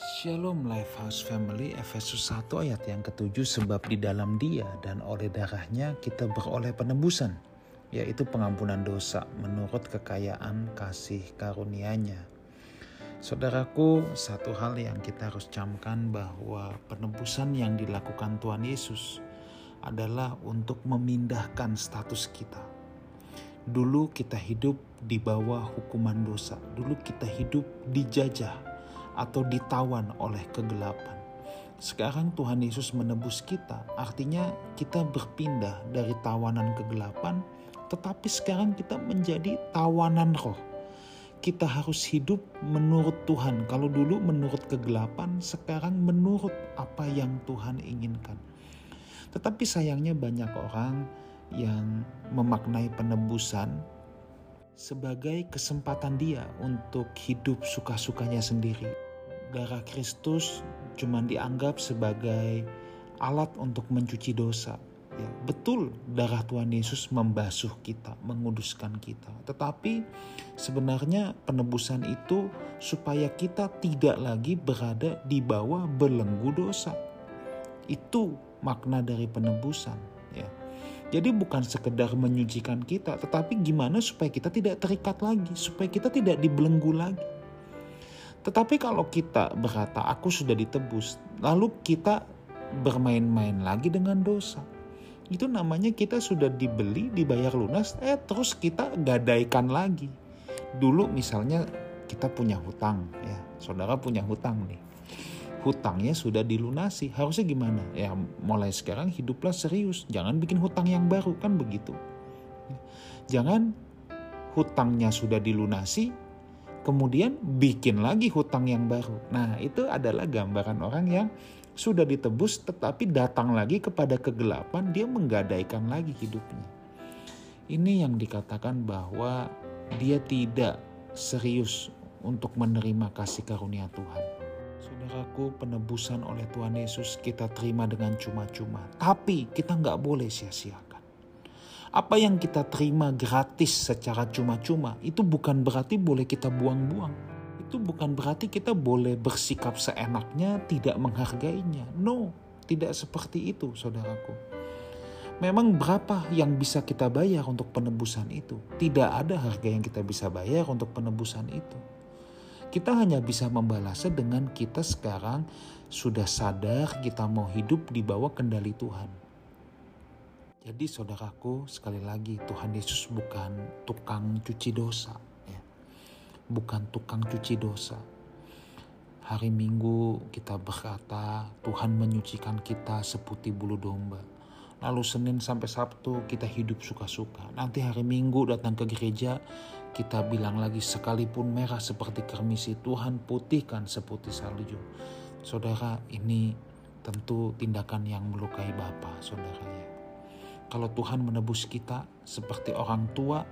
Shalom Lifehouse Family Efesus 1 ayat yang ketujuh sebab di dalam dia dan oleh darahnya kita beroleh penebusan yaitu pengampunan dosa menurut kekayaan kasih karunia-Nya. Saudaraku, satu hal yang kita harus camkan bahwa penebusan yang dilakukan Tuhan Yesus adalah untuk memindahkan status kita. Dulu kita hidup di bawah hukuman dosa, dulu kita hidup dijajah atau ditawan oleh kegelapan. Sekarang Tuhan Yesus menebus kita, artinya kita berpindah dari tawanan kegelapan, tetapi sekarang kita menjadi tawanan roh. Kita harus hidup menurut Tuhan. Kalau dulu menurut kegelapan, sekarang menurut apa yang Tuhan inginkan. Tetapi sayangnya banyak orang yang memaknai penebusan sebagai kesempatan dia untuk hidup suka-sukanya sendiri darah Kristus cuma dianggap sebagai alat untuk mencuci dosa. Ya, betul darah Tuhan Yesus membasuh kita, menguduskan kita. Tetapi sebenarnya penebusan itu supaya kita tidak lagi berada di bawah belenggu dosa. Itu makna dari penebusan. Ya. Jadi bukan sekedar menyucikan kita, tetapi gimana supaya kita tidak terikat lagi, supaya kita tidak dibelenggu lagi. Tetapi kalau kita berkata, "Aku sudah ditebus," lalu kita bermain-main lagi dengan dosa, itu namanya kita sudah dibeli, dibayar lunas, eh terus kita gadaikan lagi. Dulu misalnya kita punya hutang, ya, saudara punya hutang nih. Hutangnya sudah dilunasi, harusnya gimana? Ya mulai sekarang hiduplah serius, jangan bikin hutang yang baru, kan begitu. Jangan hutangnya sudah dilunasi, kemudian bikin lagi hutang yang baru. Nah, itu adalah gambaran orang yang sudah ditebus tetapi datang lagi kepada kegelapan, dia menggadaikan lagi hidupnya. Ini yang dikatakan bahwa dia tidak serius untuk menerima kasih karunia Tuhan. Saudaraku, penebusan oleh Tuhan Yesus kita terima dengan cuma-cuma. Tapi kita nggak boleh sia-siakan. Apa yang kita terima gratis secara cuma-cuma itu bukan berarti boleh kita buang-buang. Itu bukan berarti kita boleh bersikap seenaknya tidak menghargainya. No, tidak seperti itu saudaraku. Memang berapa yang bisa kita bayar untuk penebusan itu? Tidak ada harga yang kita bisa bayar untuk penebusan itu. Kita hanya bisa membalasnya dengan kita sekarang sudah sadar kita mau hidup di bawah kendali Tuhan jadi saudaraku sekali lagi Tuhan Yesus bukan tukang cuci dosa. Ya. Bukan tukang cuci dosa. Hari Minggu kita berkata Tuhan menyucikan kita seputih bulu domba. Lalu Senin sampai Sabtu kita hidup suka-suka. Nanti hari Minggu datang ke gereja kita bilang lagi sekalipun merah seperti kermisi Tuhan putihkan seputih salju. Saudara ini tentu tindakan yang melukai Bapa saudara ya. Kalau Tuhan menebus kita seperti orang tua,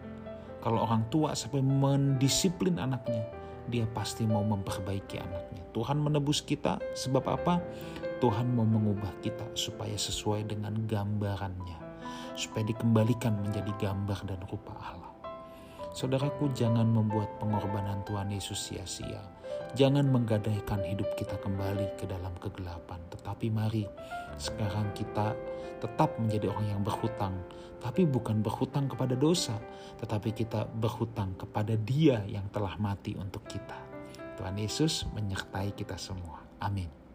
kalau orang tua sampai mendisiplin anaknya, dia pasti mau memperbaiki anaknya. Tuhan menebus kita sebab apa? Tuhan mau mengubah kita supaya sesuai dengan gambarannya. Supaya dikembalikan menjadi gambar dan rupa Allah. Saudaraku jangan membuat pengorbanan Tuhan Yesus sia-sia. Jangan menggadaikan hidup kita kembali ke dalam kegelapan. Tetapi mari sekarang kita tetap menjadi orang yang berhutang. Tapi bukan berhutang kepada dosa. Tetapi kita berhutang kepada dia yang telah mati untuk kita. Tuhan Yesus menyertai kita semua. Amin.